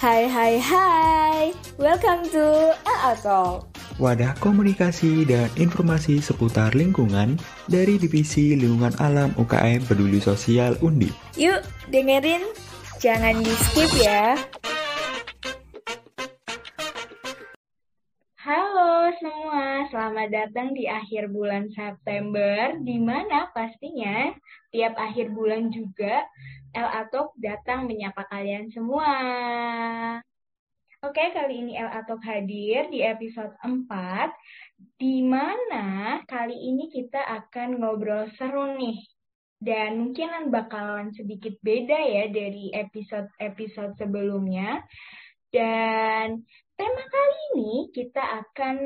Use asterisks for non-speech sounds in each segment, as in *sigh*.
Hai hai hai, welcome to LA Talk. Wadah komunikasi dan informasi seputar lingkungan dari Divisi Lingkungan Alam UKM Peduli Sosial Undi. Yuk dengerin, jangan di skip ya. Selamat datang di akhir bulan September, di mana pastinya tiap akhir bulan juga LA Talk datang menyapa kalian semua. Oke, kali ini LA Talk hadir di episode 4, di mana kali ini kita akan ngobrol seru nih. Dan mungkin bakalan sedikit beda ya dari episode-episode sebelumnya. Dan tema kali ini kita akan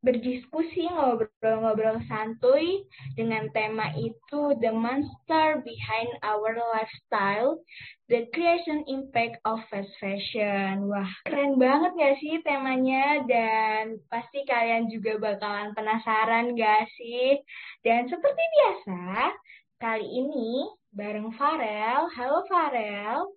berdiskusi, ngobrol-ngobrol santuy dengan tema itu The Monster Behind Our Lifestyle, The Creation Impact of Fast Fashion. Wah, keren banget gak sih temanya? Dan pasti kalian juga bakalan penasaran gak sih? Dan seperti biasa, kali ini bareng Farel. Halo Farel.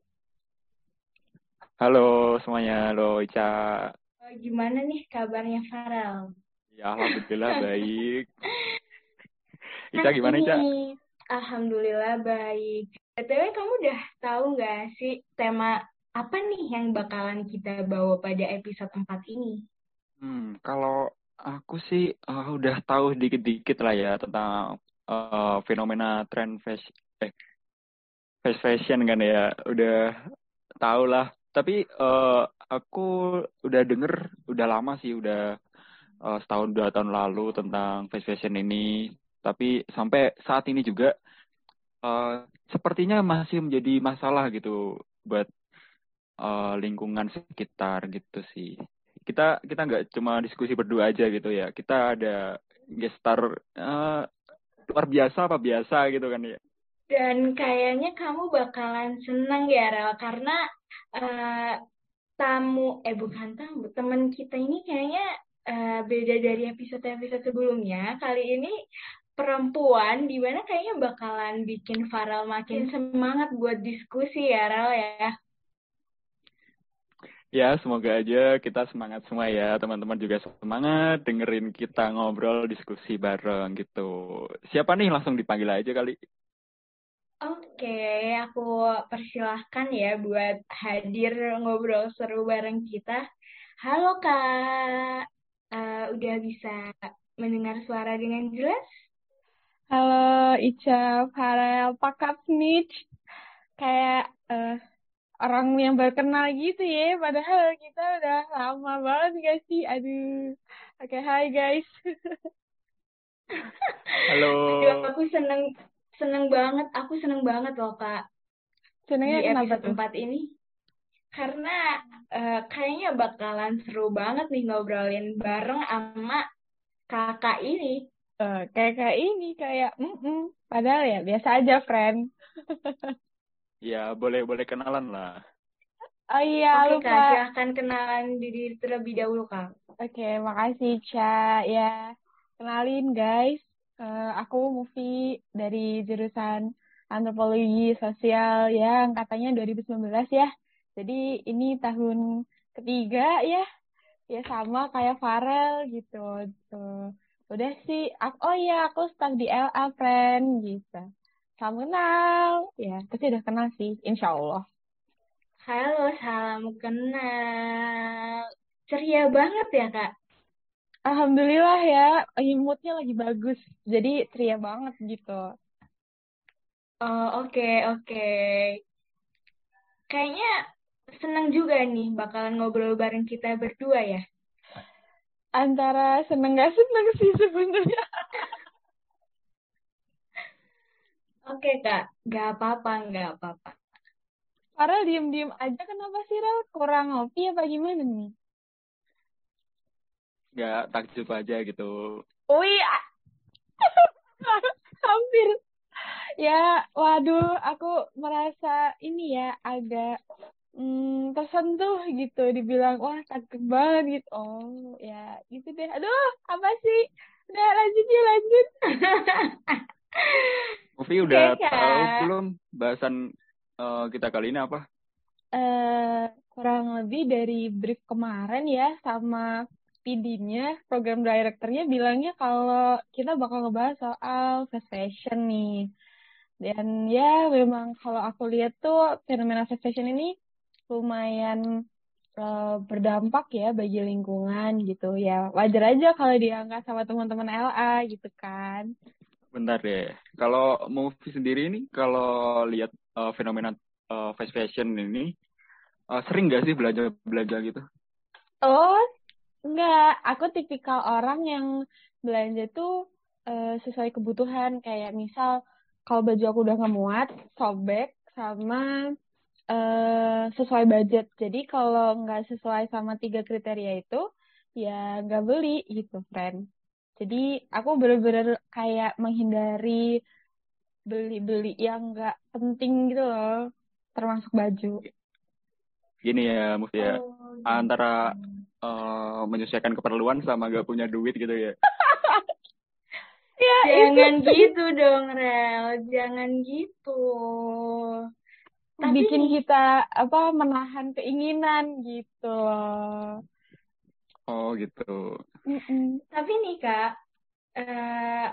Halo semuanya, halo Ica. Oh, gimana nih kabarnya Farel? Ya, alhamdulillah *laughs* baik. Ica gimana, Ica? Alhamdulillah baik. BTW kamu udah tahu nggak sih tema apa nih yang bakalan kita bawa pada episode 4 ini? Hmm, kalau aku sih uh, udah tahu dikit-dikit lah ya tentang uh, fenomena trend fashion, eh, fast fashion kan ya. Udah tahu lah. Tapi uh, aku udah denger, udah lama sih, udah uh, setahun dua tahun lalu tentang fast fashion ini. Tapi sampai saat ini juga uh, sepertinya masih menjadi masalah gitu buat uh, lingkungan sekitar gitu sih. Kita kita nggak cuma diskusi berdua aja gitu ya. Kita ada gestar uh, luar biasa apa biasa gitu kan ya. Dan kayaknya kamu bakalan seneng ya Rel. Karena uh, tamu eh bukan tamu teman kita ini kayaknya uh, beda dari episode-episode sebelumnya. Kali ini perempuan di mana kayaknya bakalan bikin Farel makin semangat buat diskusi ya, Rel ya. Ya, semoga aja kita semangat semua ya. Teman-teman juga semangat dengerin kita ngobrol diskusi bareng gitu. Siapa nih langsung dipanggil aja kali. Oke, aku persilahkan ya buat hadir ngobrol seru bareng kita. Halo Kak uh, udah bisa mendengar suara dengan jelas? Halo Ica, Farel, Pak Snitch. Kayak uh, orang yang berkenal gitu ya, padahal kita udah lama banget gak sih? Aduh. Oke, okay, hai guys. Halo. Aduh, aku seneng seneng banget, aku seneng banget loh kak. Senengnya di kenapa tuh? ini karena uh, kayaknya bakalan seru banget nih ngobrolin bareng sama kakak ini. Uh, kakak ini kayak, mm -mm. padahal ya biasa aja, friend. *laughs* ya, boleh boleh kenalan lah. Oh iya, Oke, lupa. Kak, silahkan kenalan diri terlebih dahulu, Kak. Oke, okay, makasih, Ca. Ya, kenalin, guys. Uh, aku Mufi dari jurusan antropologi sosial yang katanya 2019 ya. Jadi ini tahun ketiga ya, ya sama kayak Farel gitu. Tuh. Udah sih, aku, oh iya aku stuck di LA friend gitu. Salam kenal, ya pasti udah kenal sih, insya Allah. Halo, salam kenal. Ceria banget ya kak? Alhamdulillah ya, moodnya lagi bagus, jadi ceria banget gitu. Oh oke okay, oke. Okay. Kayaknya senang juga nih bakalan ngobrol bareng kita berdua ya. Antara seneng gak seneng sih sebenarnya. *laughs* Oke kak, gak apa-apa, gak apa-apa. Farel diem-diem aja kenapa sih Rel? Kurang ngopi apa gimana nih? Gak takjub aja gitu. Wih, *laughs* hampir. Ya, waduh, aku merasa ini ya agak hmm, tersentuh gitu dibilang wah cakep banget gitu. Oh ya gitu deh. Aduh apa sih? Udah lanjut ya lanjut. *laughs* Ufi udah okay, tahu belum bahasan uh, kita kali ini apa? Uh, kurang lebih dari brief kemarin ya sama PD-nya, program directornya bilangnya kalau kita bakal ngebahas soal fast fashion nih. Dan ya memang kalau aku lihat tuh fenomena fast fashion ini lumayan uh, berdampak ya bagi lingkungan gitu ya. Wajar aja kalau diangkat sama teman-teman LA gitu kan. Bentar deh. Kalau movie sendiri ini kalau lihat uh, fenomena uh, fast fashion ini uh, sering gak sih belanja belanja gitu? Oh, enggak. Aku tipikal orang yang belanja tuh uh, sesuai kebutuhan. Kayak misal kalau baju aku udah nggak muat, sobek sama uh, sesuai budget. Jadi kalau nggak sesuai sama tiga kriteria itu, ya nggak beli gitu, friend. Jadi aku bener-bener kayak menghindari beli-beli yang nggak penting gitu loh, termasuk baju. Gini ya, Mufti ya, oh, gitu. antara uh, menyesuaikan keperluan sama nggak punya duit gitu ya. *laughs* ya jangan itu. gitu dong, Rel. Jangan gitu. Tapi bikin kita apa menahan keinginan gitu. Oh gitu. Mm-mm. Tapi nih kak, uh,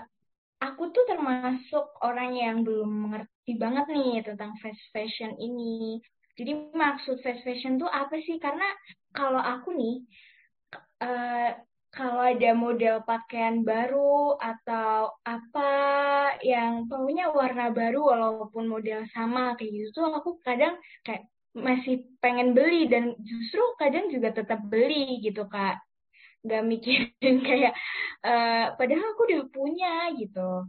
aku tuh termasuk orang yang belum mengerti banget nih tentang fast fashion ini. Jadi maksud fast fashion tuh apa sih? Karena kalau aku nih, uh, kalau ada model pakaian baru atau apa yang pokoknya warna baru walaupun model sama kayak gitu tuh aku kadang kayak masih pengen beli dan justru kadang juga tetap beli gitu kak nggak mikirin *laughs* kayak uh, padahal aku udah punya gitu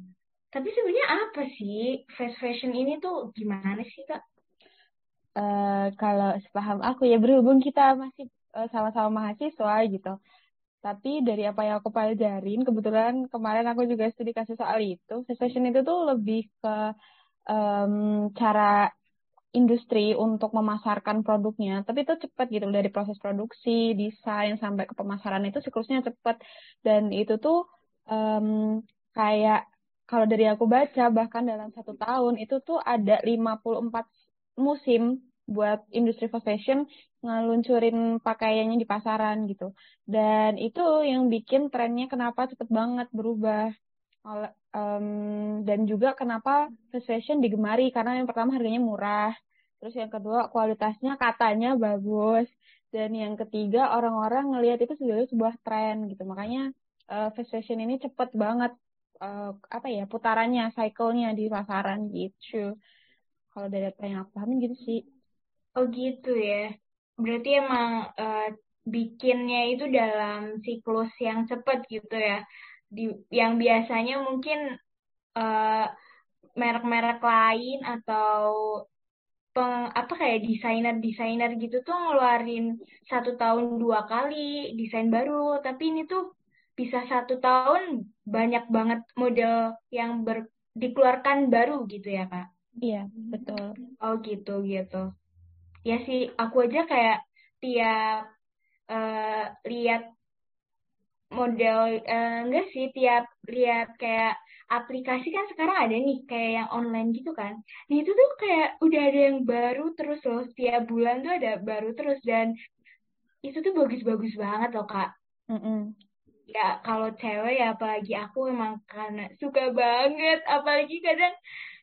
tapi sebenarnya apa sih fast fashion ini tuh gimana sih kak? Uh, kalau sepaham aku ya berhubung kita masih sama-sama mahasiswa gitu. Tapi dari apa yang aku pelajarin, kebetulan kemarin aku juga studi kasus soal itu. Fashion itu tuh lebih ke um, cara industri untuk memasarkan produknya, tapi itu cepat gitu dari proses produksi, desain sampai ke pemasaran itu siklusnya cepat dan itu tuh um, kayak kalau dari aku baca bahkan dalam satu tahun itu tuh ada 54 musim buat industri fashion ngeluncurin pakaiannya di pasaran gitu. Dan itu yang bikin trennya kenapa cepet banget berubah. Um, dan juga kenapa fast fashion digemari karena yang pertama harganya murah terus yang kedua kualitasnya katanya bagus dan yang ketiga orang-orang ngelihat itu sebagai sebuah tren gitu. Makanya uh, fast fashion ini cepet banget uh, apa ya putarannya cycle-nya di pasaran gitu. Kalau dari apa yang aku pahami gitu sih oh gitu ya. Berarti emang uh, bikinnya itu dalam siklus yang cepat gitu ya. Di yang biasanya mungkin uh, merek-merek lain atau peng, apa kayak desainer-desainer gitu tuh ngeluarin satu tahun dua kali desain baru. Tapi ini tuh bisa satu tahun banyak banget model yang ber, dikeluarkan baru gitu ya kak? Iya betul. Oh gitu gitu ya sih aku aja kayak tiap uh, lihat model uh, enggak sih tiap lihat kayak aplikasi kan sekarang ada nih kayak yang online gitu kan. Nah itu tuh kayak udah ada yang baru terus loh setiap bulan tuh ada baru terus dan itu tuh bagus-bagus banget loh kak. Mm -mm. Ya kalau cewek ya apalagi aku emang karena suka banget apalagi kadang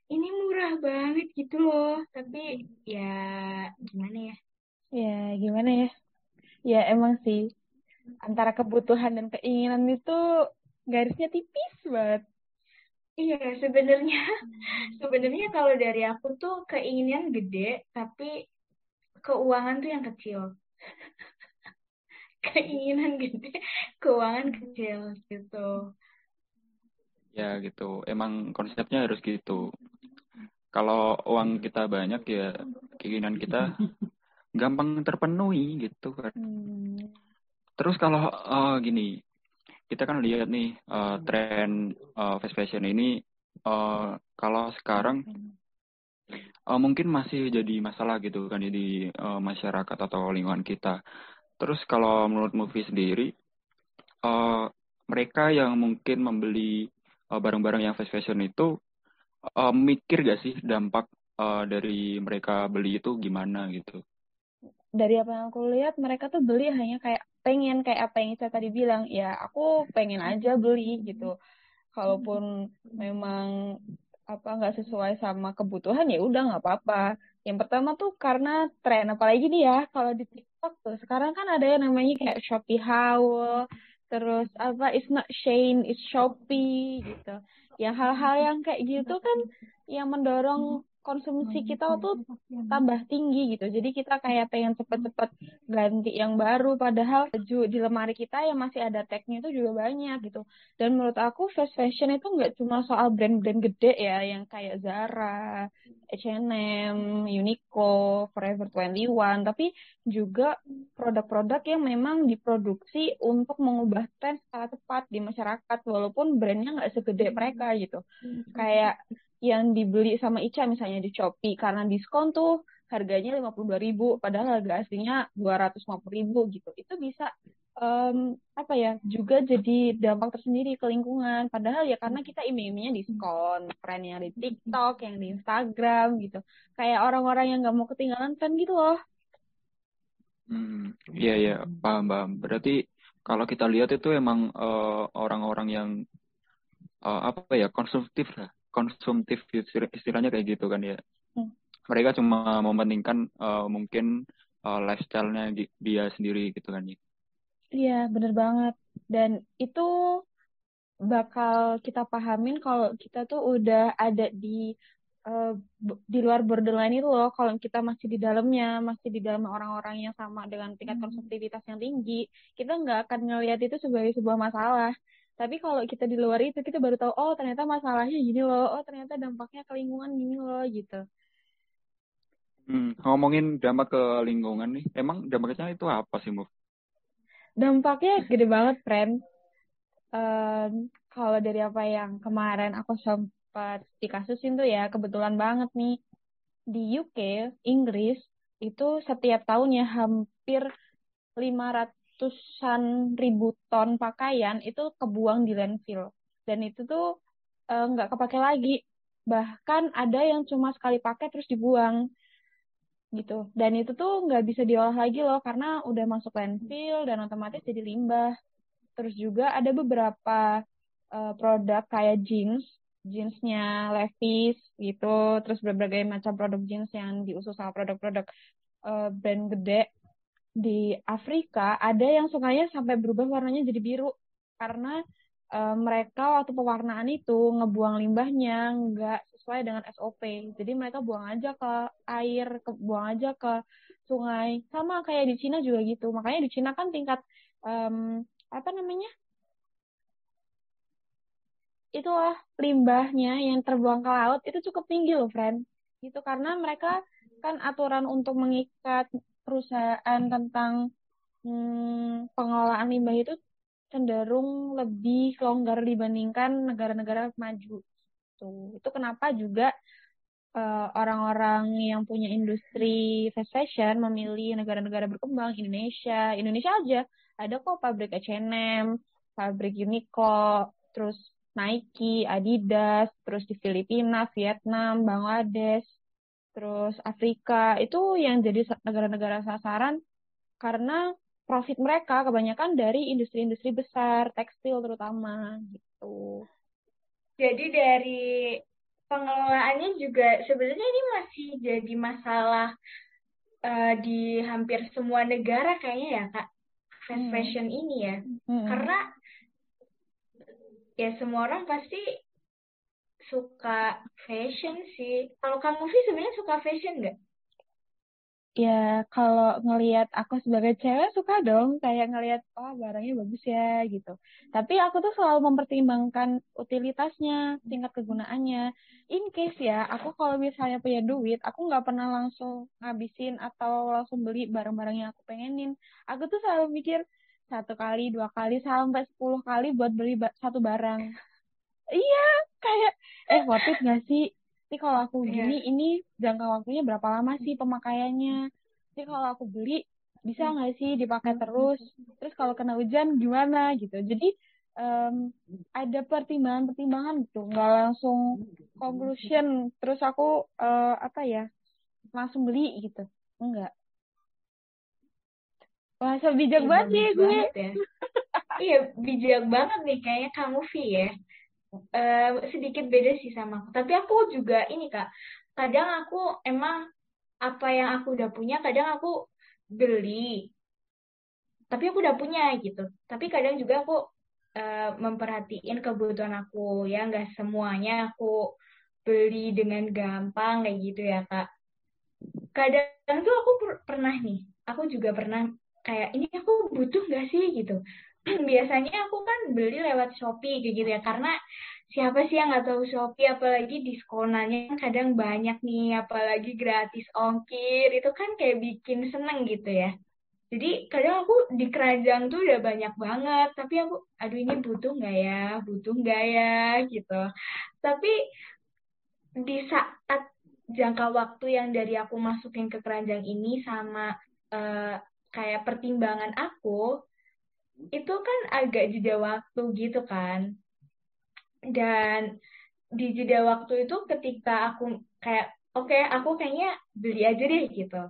ini murah banget gitu loh tapi ya gimana ya? Ya gimana ya? Ya emang sih antara kebutuhan dan keinginan itu garisnya tipis banget. Iya, sebenarnya sebenarnya kalau dari aku tuh keinginan gede, tapi keuangan tuh yang kecil. *laughs* keinginan gede, keuangan kecil gitu. Ya gitu, emang konsepnya harus gitu. Kalau uang kita banyak ya keinginan kita *laughs* gampang terpenuhi gitu kan. Hmm. Terus kalau uh, gini, kita kan lihat nih uh, tren uh, fast fashion ini uh, kalau sekarang uh, mungkin masih jadi masalah gitu kan di uh, masyarakat atau lingkungan kita. Terus kalau menurut movie sendiri, uh, mereka yang mungkin membeli barang-barang uh, yang fast fashion itu uh, mikir gak sih dampak uh, dari mereka beli itu gimana gitu? dari apa yang aku lihat mereka tuh beli hanya kayak pengen kayak apa yang saya tadi bilang ya aku pengen aja beli gitu kalaupun memang apa nggak sesuai sama kebutuhan ya udah nggak apa-apa yang pertama tuh karena tren apalagi nih ya kalau di TikTok tuh sekarang kan ada yang namanya kayak Shopee Haul terus apa it's not Shane it's Shopee gitu. Ya hal-hal yang kayak gitu kan yang mendorong konsumsi kita tuh tambah tinggi gitu. Jadi kita kayak pengen cepet-cepet ganti yang baru. Padahal baju di lemari kita yang masih ada tagnya itu juga banyak gitu. Dan menurut aku fast fashion itu nggak cuma soal brand-brand gede ya, yang kayak Zara, H&M, Uniqlo, Forever 21, tapi juga produk-produk yang memang diproduksi untuk mengubah tren secara cepat di masyarakat, walaupun brandnya nggak segede mereka gitu. Kayak yang dibeli sama Ica misalnya di Shopee. Karena diskon tuh harganya lima puluh dua ribu padahal harga aslinya dua ratus lima puluh ribu gitu. Itu bisa um, apa ya juga jadi dampak tersendiri ke lingkungan. Padahal ya karena kita iming-imingnya diskon tren yang di TikTok yang di Instagram gitu. Kayak orang-orang yang nggak mau ketinggalan tren gitu loh. Hmm iya iya paham paham. Berarti kalau kita lihat itu emang uh, orang-orang yang uh, apa ya konsumtif lah konsumtif istilahnya kayak gitu kan ya. Hmm. Mereka cuma mementingkan uh, mungkin uh, lifestyle-nya dia sendiri gitu kan ya. Iya, bener banget. Dan itu bakal kita pahamin kalau kita tuh udah ada di uh, di luar borderline itu loh. Kalau kita masih di dalamnya, masih di dalam orang-orang yang sama dengan tingkat hmm. konsumtivitas yang tinggi, kita nggak akan ngelihat itu sebagai sebuah masalah. Tapi kalau kita di luar itu kita baru tahu oh ternyata masalahnya gini loh, oh ternyata dampaknya ke lingkungan gini loh gitu. Hmm, ngomongin dampak ke lingkungan nih, emang dampaknya itu apa sih, Muf? Dampaknya gede banget, friend. Um, kalau dari apa yang kemarin aku sempat dikasusin tuh ya, kebetulan banget nih. Di UK, Inggris, itu setiap tahunnya hampir 500 ratusan ribu ton pakaian itu kebuang di landfill. Dan itu tuh eh, nggak uh, kepake lagi. Bahkan ada yang cuma sekali pakai terus dibuang gitu. Dan itu tuh nggak bisa diolah lagi loh karena udah masuk landfill dan otomatis jadi limbah. Terus juga ada beberapa uh, produk kayak jeans jeansnya Levi's gitu. Terus berbagai macam produk jeans yang diusus sama produk-produk uh, brand gede di Afrika ada yang sungainya sampai berubah warnanya jadi biru karena uh, mereka waktu pewarnaan itu ngebuang limbahnya nggak sesuai dengan SOP. Jadi mereka buang aja ke air, ke, buang aja ke sungai. Sama kayak di Cina juga gitu. Makanya di Cina kan tingkat um, apa namanya? Itulah limbahnya yang terbuang ke laut itu cukup tinggi loh, friend. Gitu karena mereka kan aturan untuk mengikat perusahaan tentang hmm, pengelolaan limbah itu cenderung lebih longgar dibandingkan negara-negara maju. Tuh. Itu kenapa juga eh, orang-orang uh, yang punya industri fast fashion memilih negara-negara berkembang Indonesia. Indonesia aja ada kok pabrik H&M, pabrik Uniqlo, terus Nike, Adidas, terus di Filipina, Vietnam, Bangladesh, terus Afrika itu yang jadi negara-negara sasaran karena profit mereka kebanyakan dari industri-industri besar tekstil terutama gitu. Jadi dari pengelolaannya juga sebenarnya ini masih jadi masalah uh, di hampir semua negara kayaknya ya kak fast hmm. fashion ini ya hmm. karena ya semua orang pasti suka fashion sih. Kalau kamu sih sebenarnya suka fashion nggak? Ya, kalau ngelihat aku sebagai cewek suka dong, kayak ngelihat oh barangnya bagus ya gitu. Tapi aku tuh selalu mempertimbangkan utilitasnya, tingkat kegunaannya. In case ya, aku kalau misalnya punya duit, aku nggak pernah langsung ngabisin atau langsung beli barang-barang yang aku pengenin. Aku tuh selalu mikir satu kali, dua kali, sampai sepuluh kali buat beli satu barang. Iya, worth it gak sih? Tapi kalau aku iya. gini, yeah. ini jangka waktunya berapa lama sih pemakaiannya? Tapi kalau aku beli, bisa hmm. nggak sih dipakai terus? Terus kalau kena hujan gimana gitu? Jadi um, ada pertimbangan-pertimbangan gitu, nggak langsung conclusion. Terus aku uh, apa ya, langsung beli gitu? Enggak. Wah, so bijak Ih, banget ya gue. banget ya. Iya, bijak banget nih kayaknya kamu Vi ya. Eh, sedikit beda sih sama aku. Tapi aku juga ini Kak, kadang aku emang apa yang aku udah punya, kadang aku beli. Tapi aku udah punya gitu. Tapi kadang juga aku eh, memperhatiin kebutuhan aku ya, nggak semuanya aku beli dengan gampang kayak gitu ya Kak. Kadang tuh aku per- pernah nih, aku juga pernah kayak ini aku butuh nggak sih gitu. *clears throat* Biasanya aku kan beli lewat Shopee kayak gitu ya, karena siapa sih yang nggak tahu Shopee, apalagi diskonannya kan kadang banyak nih, apalagi gratis ongkir, itu kan kayak bikin seneng gitu ya. Jadi kadang aku di keranjang tuh udah banyak banget, tapi aku, aduh ini butuh nggak ya, butuh nggak ya, gitu. Tapi di saat jangka waktu yang dari aku masukin ke keranjang ini sama eh, kayak pertimbangan aku, itu kan agak jeda waktu gitu kan. Dan di jeda waktu itu ketika aku kayak, oke aku kayaknya beli aja deh gitu.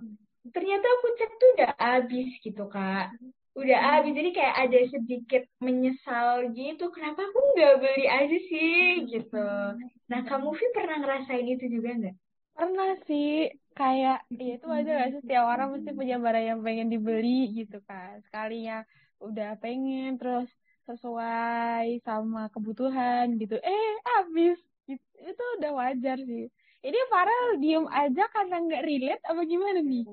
Ternyata aku cek tuh udah habis gitu Kak. Udah habis, jadi kayak ada sedikit menyesal gitu. Kenapa aku nggak beli aja sih gitu. Nah, kamu Vi pernah ngerasain itu juga nggak? Pernah sih, kayak, ya itu aja gak sih, setiap orang mesti punya barang yang pengen dibeli gitu kan. Sekalinya udah pengen, terus sesuai sama kebutuhan gitu. Eh, habis. Gitu. Itu udah wajar sih. Ini Farel diem aja karena nggak relate apa gimana nih?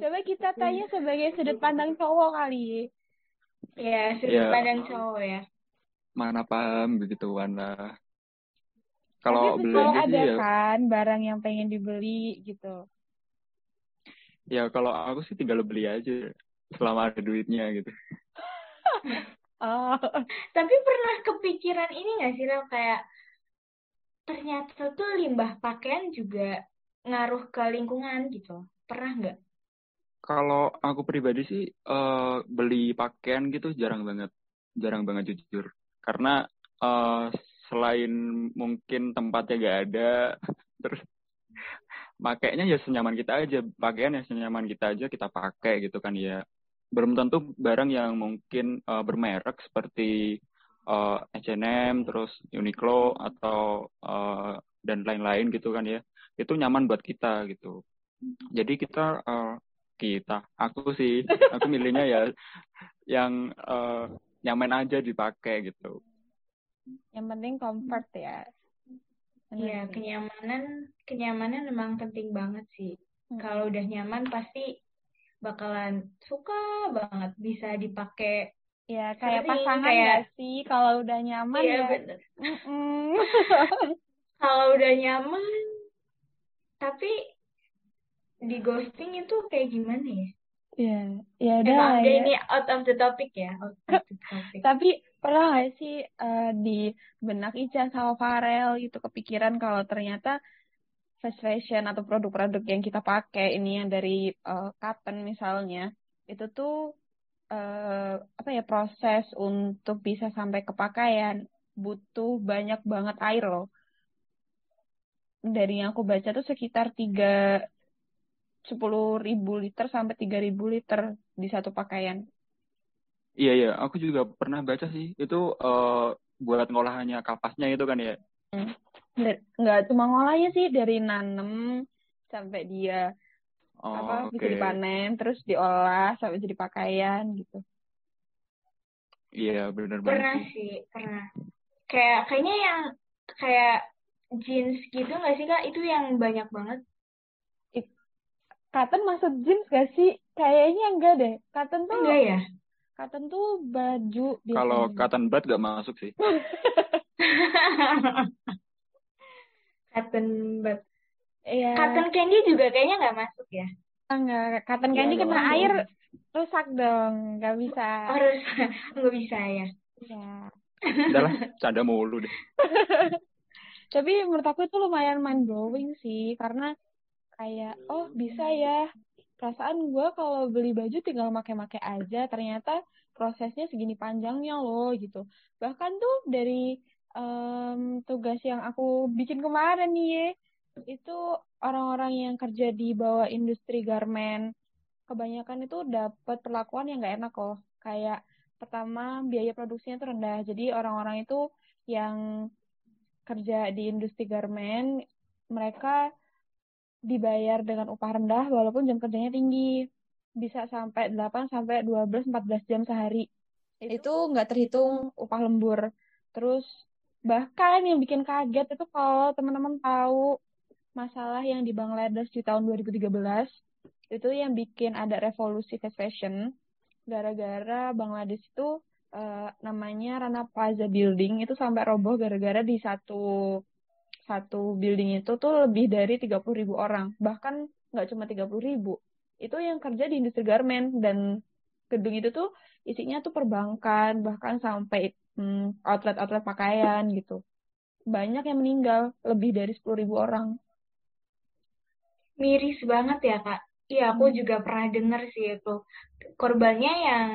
Coba kita tanya sebagai sudut pandang cowok kali. Ya, sudut Ya. pandang cowok ya. Mana paham begitu Wanda. Kalau belanja ada sih ya, kan barang yang pengen dibeli gitu. ya kalau aku sih tinggal beli aja selama ada duitnya gitu. Oh, Tapi pernah kepikiran ini nggak sih, Rel? Kayak ternyata tuh limbah pakaian juga ngaruh ke lingkungan gitu. Pernah nggak? Kalau aku pribadi sih eh, beli pakaian gitu jarang banget, jarang banget jujur. Karena eh, selain mungkin tempatnya gak ada, *laughs* terus makainya ya senyaman kita aja, pakaian yang senyaman kita aja kita pakai gitu kan ya. Belum tentu barang yang mungkin eh, bermerek seperti eh, H&M, terus Uniqlo atau eh, dan lain-lain gitu kan ya. Itu nyaman buat kita gitu. Jadi kita eh, kita, aku sih, aku milihnya ya yang eh, nyaman aja dipakai gitu. yang penting comfort ya. Iya, kenyamanan, kenyamanan memang penting banget sih. Hmm. Kalau udah nyaman pasti bakalan suka banget bisa dipakai. Ya, kayak Sering, pasangan kayak- nggak sih? Kalau udah nyaman Iya, ya. bener. *laughs* Kalau udah nyaman, tapi di ghosting itu kayak gimana ya? Ya, ya udah ya. ini out of the topic ya, out of the topic. Tapi pernah nggak sih eh, di benak Ica sama Farel gitu kepikiran kalau ternyata fast fashion atau produk-produk yang kita pakai ini yang dari eh, cotton misalnya itu tuh eh, apa ya proses untuk bisa sampai ke pakaian butuh banyak banget air loh. Dari yang aku baca tuh sekitar tiga sepuluh ribu liter sampai tiga ribu liter di satu pakaian. Iya iya, aku juga pernah baca sih itu eh, buat ngolahannya kapasnya itu kan ya. Dari- nggak cuma ngolahnya sih dari nanem sampai dia Oh, apa oke. bisa dipanen terus diolah sampai jadi pakaian gitu. Iya benar banget Pernah sih. sih, pernah. Kayak kayaknya yang kayak jeans gitu nggak sih Kak? Itu yang banyak banget. Cotton masuk jeans gak sih? Kayaknya enggak deh. Cotton tuh Enggak ya? cotton tuh baju Kalau cotton bud gak masuk sih. *laughs* Cotton bud. Iya. Cotton candy juga kayaknya nggak masuk ya? enggak. Cotton Iya candy dong. kena air rusak dong. Nggak bisa. Harus nggak bisa ya. Iya. Udahlah, canda mulu deh. *laughs* Tapi menurut aku itu lumayan mind blowing sih karena kayak oh bisa ya perasaan gue kalau beli baju tinggal make-make aja ternyata prosesnya segini panjangnya loh gitu bahkan tuh dari em, tugas yang aku bikin kemarin nih Ye, itu orang-orang yang kerja di bawah industri garment kebanyakan itu dapat perlakuan yang nggak enak loh. Kayak pertama biaya produksinya itu rendah. Jadi orang-orang itu yang kerja di industri garment, mereka dibayar dengan upah rendah walaupun jam kerjanya tinggi. Bisa sampai 8 sampai 12 14 jam sehari. Itu nggak terhitung upah lembur. Terus bahkan yang bikin kaget itu kalau teman-teman tahu masalah yang di Bangladesh di tahun 2013 itu yang bikin ada revolusi fast fashion. Gara-gara Bangladesh itu uh, namanya Rana Plaza Building itu sampai roboh gara-gara di satu satu building itu tuh lebih dari 30 ribu orang. Bahkan nggak cuma 30 ribu. Itu yang kerja di industri garment dan gedung itu tuh isinya tuh perbankan bahkan sampai hmm, outlet-outlet pakaian gitu banyak yang meninggal lebih dari 10 ribu orang miris banget ya kak Iya, aku juga pernah dengar sih itu. Korbannya yang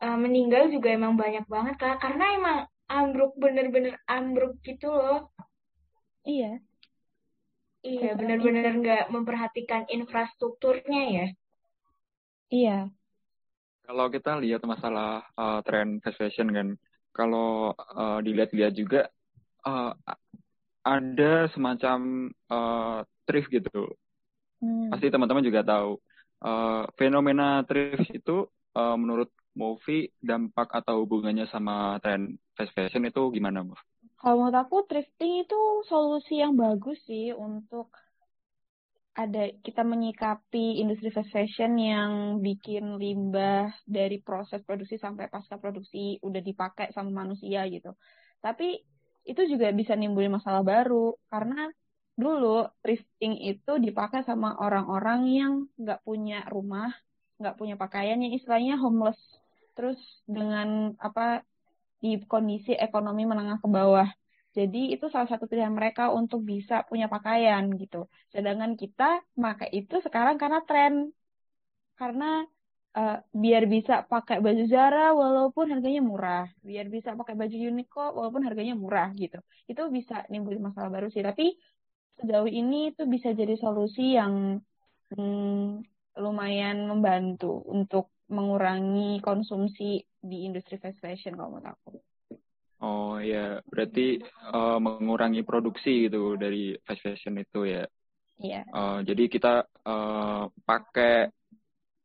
uh, meninggal juga emang banyak banget, Kak. Karena emang ambruk, bener-bener ambruk gitu loh. Iya. Iya, bener-bener nggak memperhatikan infrastrukturnya ya. Iya. Kalau kita lihat masalah uh, tren fast fashion kan, kalau uh, dilihat-lihat juga uh, ada semacam uh, thrift gitu Hmm. Pasti teman-teman juga tahu. Uh, fenomena thrift itu uh, menurut Movi dampak atau hubungannya sama tren fast fashion itu gimana, Bu? Kalau menurut aku thrifting itu solusi yang bagus sih untuk ada kita menyikapi industri fast fashion yang bikin limbah dari proses produksi sampai pasca produksi udah dipakai sama manusia gitu. Tapi itu juga bisa nimbulin masalah baru karena dulu thrifting itu dipakai sama orang-orang yang nggak punya rumah, nggak punya pakaian, yang istilahnya homeless. Terus dengan apa di kondisi ekonomi menengah ke bawah. Jadi itu salah satu pilihan mereka untuk bisa punya pakaian gitu. Sedangkan kita pakai itu sekarang karena tren. Karena uh, biar bisa pakai baju Zara walaupun harganya murah, biar bisa pakai baju Uniqlo walaupun harganya murah gitu. Itu bisa nimbulin masalah baru sih. Tapi sejauh ini itu bisa jadi solusi yang hmm, lumayan membantu untuk mengurangi konsumsi di industri fast fashion kalau menurut aku. Oh ya, berarti uh, mengurangi produksi gitu dari fast fashion itu ya. Iya. Uh, jadi kita uh, pakai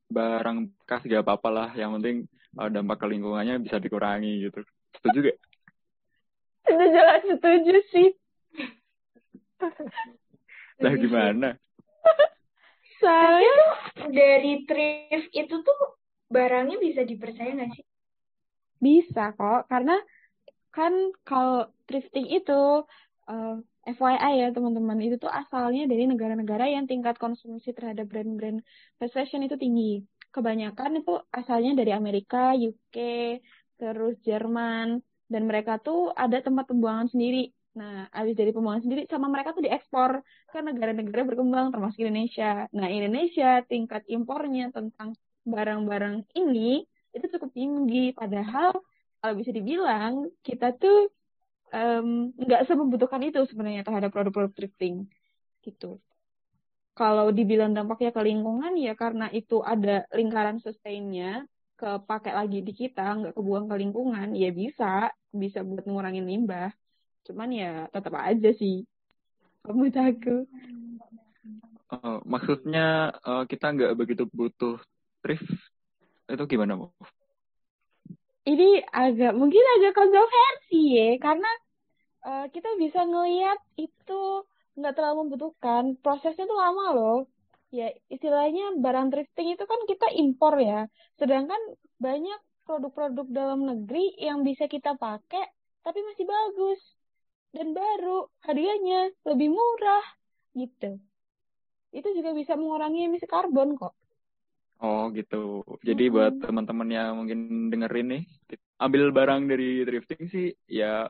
barang bekas gak apa-apa lah, yang penting uh, dampak ke lingkungannya bisa dikurangi gitu. Setuju gak? Itu jelas setuju sih. *laughs* lah gimana? *laughs* Soalnya dari thrift itu tuh barangnya bisa dipercaya nggak sih? Bisa kok, karena kan kalau thrifting itu uh, eh, FYI ya teman-teman, itu tuh asalnya dari negara-negara yang tingkat konsumsi terhadap brand-brand fast fashion itu tinggi. Kebanyakan itu asalnya dari Amerika, UK, terus Jerman, dan mereka tuh ada tempat pembuangan sendiri Nah, habis dari pembuangan sendiri sama mereka tuh diekspor ke negara-negara berkembang termasuk Indonesia. Nah, Indonesia tingkat impornya tentang barang-barang ini itu cukup tinggi. Padahal kalau bisa dibilang kita tuh nggak um, membutuhkan itu sebenarnya terhadap produk-produk thrifting gitu. Kalau dibilang dampaknya ke lingkungan ya karena itu ada lingkaran sustainnya kepakai lagi di kita nggak kebuang ke lingkungan ya bisa bisa buat ngurangin limbah. Cuman ya tetap aja sih kamu aku. Uh, maksudnya uh, kita nggak begitu butuh thrift itu gimana bu ini agak mungkin agak kontroversi ya karena uh, kita bisa ngelihat itu nggak terlalu membutuhkan. Prosesnya tuh lama loh. Ya istilahnya barang thrifting itu kan kita impor ya. Sedangkan banyak produk-produk dalam negeri yang bisa kita pakai tapi masih bagus dan baru harganya lebih murah gitu. Itu juga bisa mengurangi emisi karbon kok oh gitu jadi hmm. buat teman-teman yang mungkin dengerin nih ambil barang dari thrifting sih ya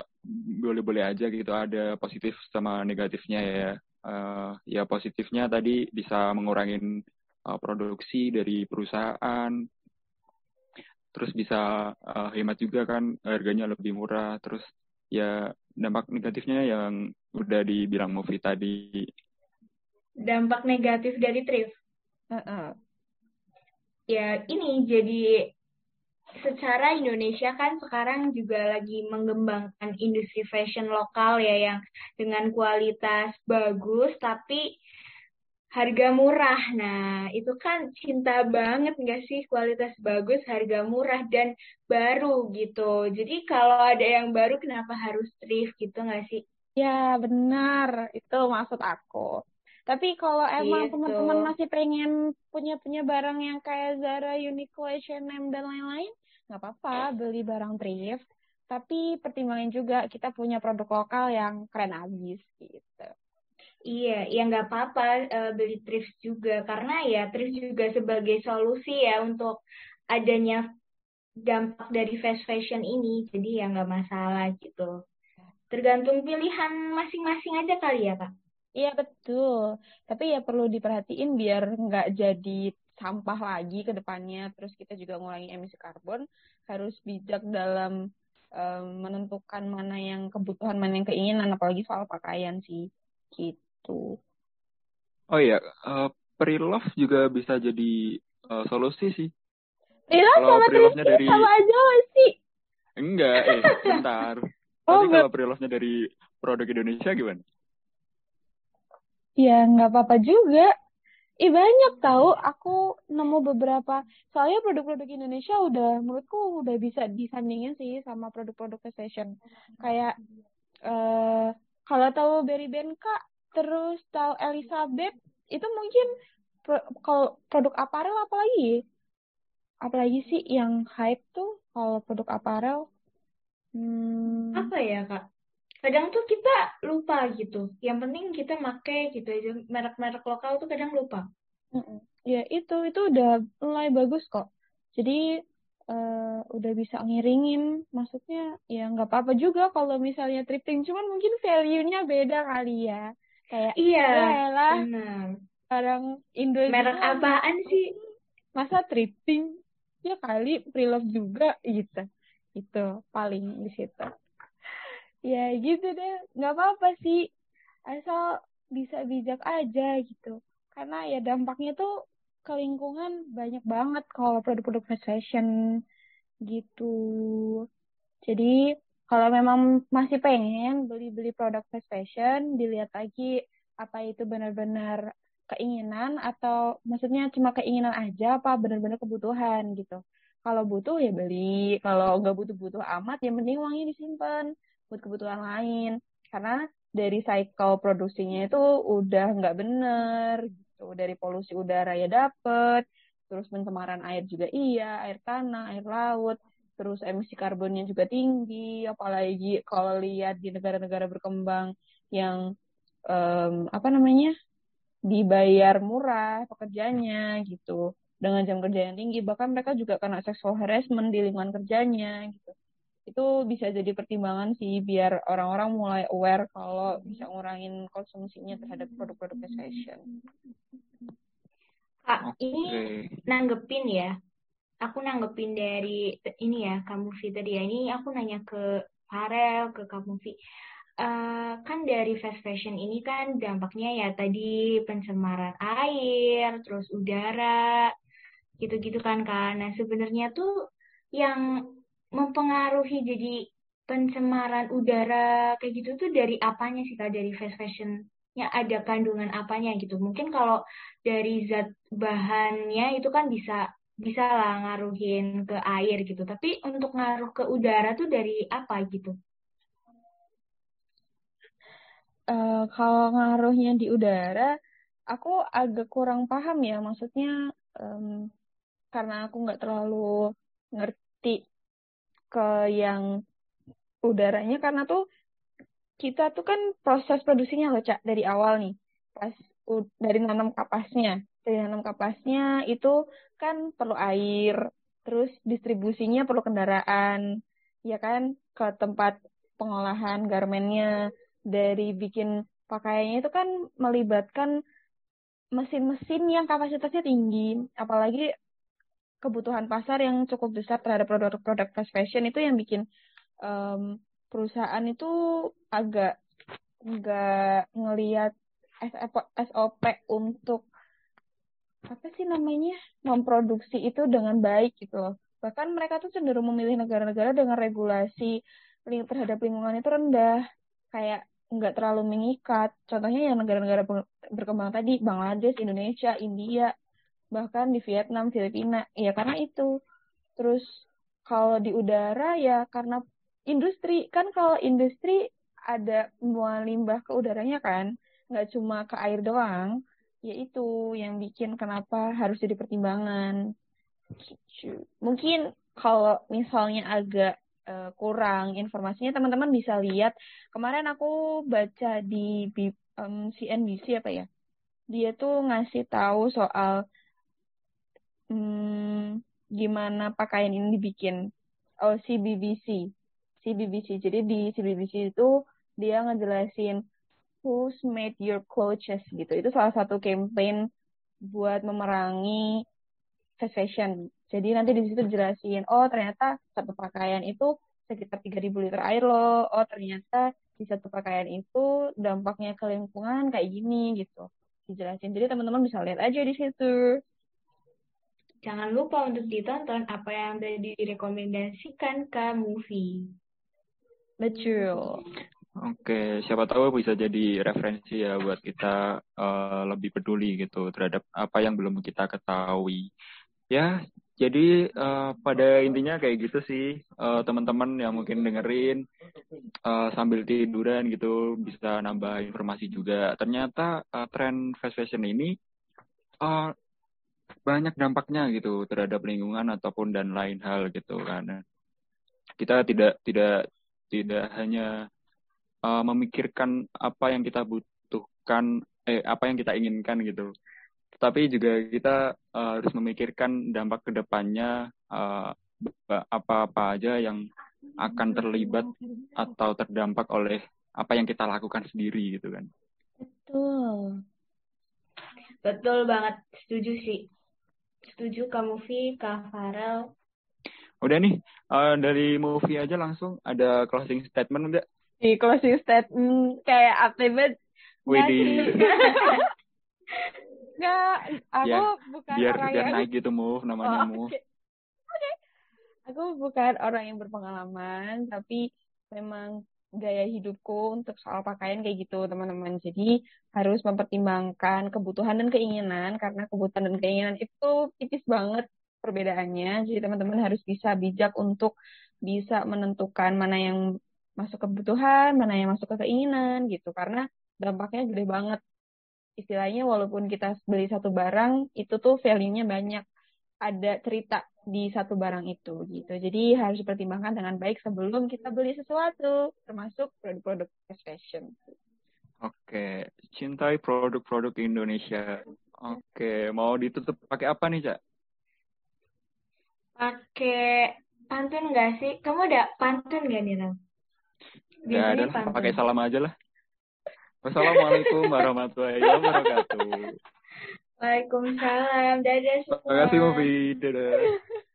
boleh-boleh aja gitu ada positif sama negatifnya ya uh, ya positifnya tadi bisa mengurangi uh, produksi dari perusahaan terus bisa uh, hemat juga kan harganya lebih murah terus ya dampak negatifnya yang udah dibilang movie tadi. Dampak negatif dari thrift? Uh -uh. Ya ini jadi secara Indonesia kan sekarang juga lagi mengembangkan industri fashion lokal ya yang dengan kualitas bagus tapi harga murah. Nah, itu kan cinta banget nggak sih kualitas bagus, harga murah dan baru gitu. Jadi kalau ada yang baru kenapa harus thrift gitu nggak sih? Ya, benar. Itu maksud aku. Tapi kalau emang Gitu. teman-teman masih pengen punya-punya barang yang kayak Zara, Uniqlo, H&M, dan lain-lain, nggak apa-apa beli barang thrift. Tapi pertimbangin juga kita punya produk lokal yang keren abis gitu. Iya, ya nggak apa-apa eh, beli thrift juga karena ya thrift juga sebagai solusi ya untuk adanya dampak dari fast fashion ini. Jadi ya nggak masalah gitu. Tergantung pilihan masing-masing aja kali ya, Kak. Iya betul. Tapi ya perlu diperhatiin biar nggak jadi sampah lagi ke depannya. Terus kita juga ngurangi emisi karbon. Harus bijak dalam em, menentukan mana yang kebutuhan, mana yang keinginan. Apalagi soal pakaian sih. Gitu. Oh iya, eh, pre-love juga bisa jadi eh, solusi sih. Preloved Kalau sama pre-love-nya thrifting dari sama aja sih? enggak, eh bentar. *laughs* Oh, Tapi kalau pre-love-nya dari produk Indonesia gimana? Ya nggak apa-apa juga. Ih banyak tahu aku nemu beberapa. Soalnya produk-produk Indonesia udah menurutku udah bisa disandingin sih sama produk-produk fashion. Kayak eh kalau tahu Berry Benka terus tahu Elizabeth itu mungkin pro- kalau produk aparel apalagi? Apalagi sih yang hype tuh kalau produk aparel? Hmm, Apa ya, Kak? Kadang tuh kita lupa gitu. Yang penting kita make gitu aja. Merek-merek lokal tuh kadang lupa. Mm-mm. Ya itu itu udah mulai bagus kok. Jadi eh, udah bisa ngiringin. Maksudnya ya nggak apa-apa juga kalau misalnya thrifting. Cuman mungkin value-nya beda kali ya. Kayak Iya, ya lah barang Indo Merek apaan sih? masa thrifting ya kali pre-love juga gitu. Itu paling di situ. Ya gitu deh. Nggak apa-apa sih. Asal bisa bijak aja gitu. Karena ya dampaknya tuh ke lingkungan banyak banget kalau produk-produk fashion gitu. Jadi kalau memang masih pengen beli-beli produk fashion, dilihat lagi apa itu benar-benar keinginan atau maksudnya cuma keinginan aja apa benar-benar kebutuhan gitu. Kalau butuh ya beli, kalau nggak butuh-butuh amat, yang penting uangnya disimpan buat kebutuhan lain. Karena dari cycle produksinya itu udah nggak bener gitu. Dari polusi udara ya dapet, terus pencemaran air juga iya, air tanah, air laut, terus emisi karbonnya juga tinggi, apalagi kalau lihat di negara-negara berkembang yang em, apa namanya dibayar murah pekerjaannya gitu dengan jam kerja yang tinggi bahkan mereka juga kena sexual harassment di lingkungan kerjanya gitu itu bisa jadi pertimbangan sih biar orang-orang mulai aware kalau bisa ngurangin konsumsinya terhadap produk-produk fashion. Kak, ini nanggepin ya. Aku nanggepin dari ini ya, kamu Vi tadi ya. Ini aku nanya ke Farel, ke kamu Vi. Eh, kan dari fast fashion ini kan dampaknya ya tadi pencemaran air, terus udara, gitu-gitu kan kan. Nah sebenarnya tuh yang mempengaruhi jadi pencemaran udara kayak gitu tuh dari apanya sih kak dari fast fashionnya ada kandungan apanya gitu. Mungkin kalau dari zat bahannya itu kan bisa bisa lah ngaruhin ke air gitu. Tapi untuk ngaruh ke udara tuh dari apa gitu? Eh, kalau ngaruhnya di udara, aku agak kurang paham ya. Maksudnya em, karena aku nggak terlalu ngerti ke yang udaranya karena tuh kita tuh kan proses produksinya loh Cak dari awal nih. Pas dari nanam kapasnya. Dari nanam kapasnya itu kan perlu air, terus distribusinya perlu kendaraan, ya kan ke tempat pengolahan garmennya. Dari bikin pakaiannya itu kan melibatkan mesin-mesin yang kapasitasnya tinggi, apalagi kebutuhan pasar yang cukup besar terhadap produk-produk fast fashion itu yang bikin em, perusahaan itu agak nggak ngelihat SOP untuk apa sih namanya memproduksi itu dengan baik gitu loh. Bahkan mereka tuh cenderung memilih negara-negara dengan regulasi terhadap lingkungan itu rendah, kayak nggak terlalu mengikat. Contohnya yang negara-negara berkembang tadi, Bangladesh, Indonesia, India, bahkan di Vietnam, Filipina. Ya karena itu. Terus kalau di udara ya karena industri kan kalau industri ada pembuangan limbah ke udaranya kan, nggak cuma ke air doang ya itu yang bikin kenapa harus jadi pertimbangan. Mungkin kalau misalnya agak uh, kurang informasinya, teman-teman bisa lihat. Kemarin aku baca di um, CNBC apa ya, dia tuh ngasih tahu soal um, gimana pakaian ini dibikin. Oh, CBBC. CBBC. Jadi di CBBC itu dia ngejelasin Who's Made Your Clothes gitu. Itu salah satu campaign buat memerangi fast fashion. Jadi nanti di situ jelasin, oh ternyata satu pakaian itu sekitar 3000 liter air loh. Oh ternyata di satu pakaian itu dampaknya ke lingkungan kayak gini gitu. Dijelasin. Jadi teman-teman bisa lihat aja di situ. Jangan lupa untuk ditonton apa yang tadi direkomendasikan ke movie. Betul. Oke, siapa tahu bisa jadi referensi ya buat kita uh, lebih peduli gitu terhadap apa yang belum kita ketahui. Ya, jadi uh, pada intinya kayak gitu sih uh, teman-teman yang mungkin dengerin uh, sambil tiduran gitu bisa nambah informasi juga. Ternyata uh, tren fast fashion ini uh, banyak dampaknya gitu terhadap lingkungan ataupun dan lain hal gitu kan. Kita tidak tidak tidak hanya uh, memikirkan apa yang kita butuhkan, eh apa yang kita inginkan gitu. Tapi juga kita uh, harus memikirkan dampak ke depannya uh, apa-apa aja yang akan terlibat atau terdampak oleh apa yang kita lakukan sendiri gitu kan. Betul. Betul banget, setuju sih. Setuju Kak Mufi, Kak Farel. Udah nih, uh, dari movie aja langsung ada closing statement udah? di closing statement kayak apa Widih. *laughs* Nggak, aku ya, bukan biar, orang biar yang... naik gitu move namanya oh. Okay. okay. Aku bukan orang yang berpengalaman, tapi memang gaya hidupku untuk soal pakaian kayak gitu teman-teman. Jadi harus mempertimbangkan kebutuhan dan keinginan karena kebutuhan dan keinginan itu tipis banget perbedaannya. Jadi teman-teman harus bisa bijak untuk bisa menentukan mana yang masuk kebutuhan, mana yang masuk ke keinginan gitu. Karena dampaknya gede banget. Istilahnya walaupun kita beli satu barang, itu tuh value-nya banyak. Ada cerita di satu barang itu gitu. Jadi harus dipertimbangkan dengan baik sebelum kita beli sesuatu, termasuk produk-produk fashion. Oke, cintai produk-produk Indonesia. Oke, mau ditutup pakai apa nih, Cak? Pakai pantun nggak sih? Kamu ada pantun nggak nih, Ram? Ya ada pakai salam aja lah. Wassalamualaikum warahmatullahi wabarakatuh. Waalaikumsalam. Dadah semua. Terima kasih, Mofi. Dadah. *laughs*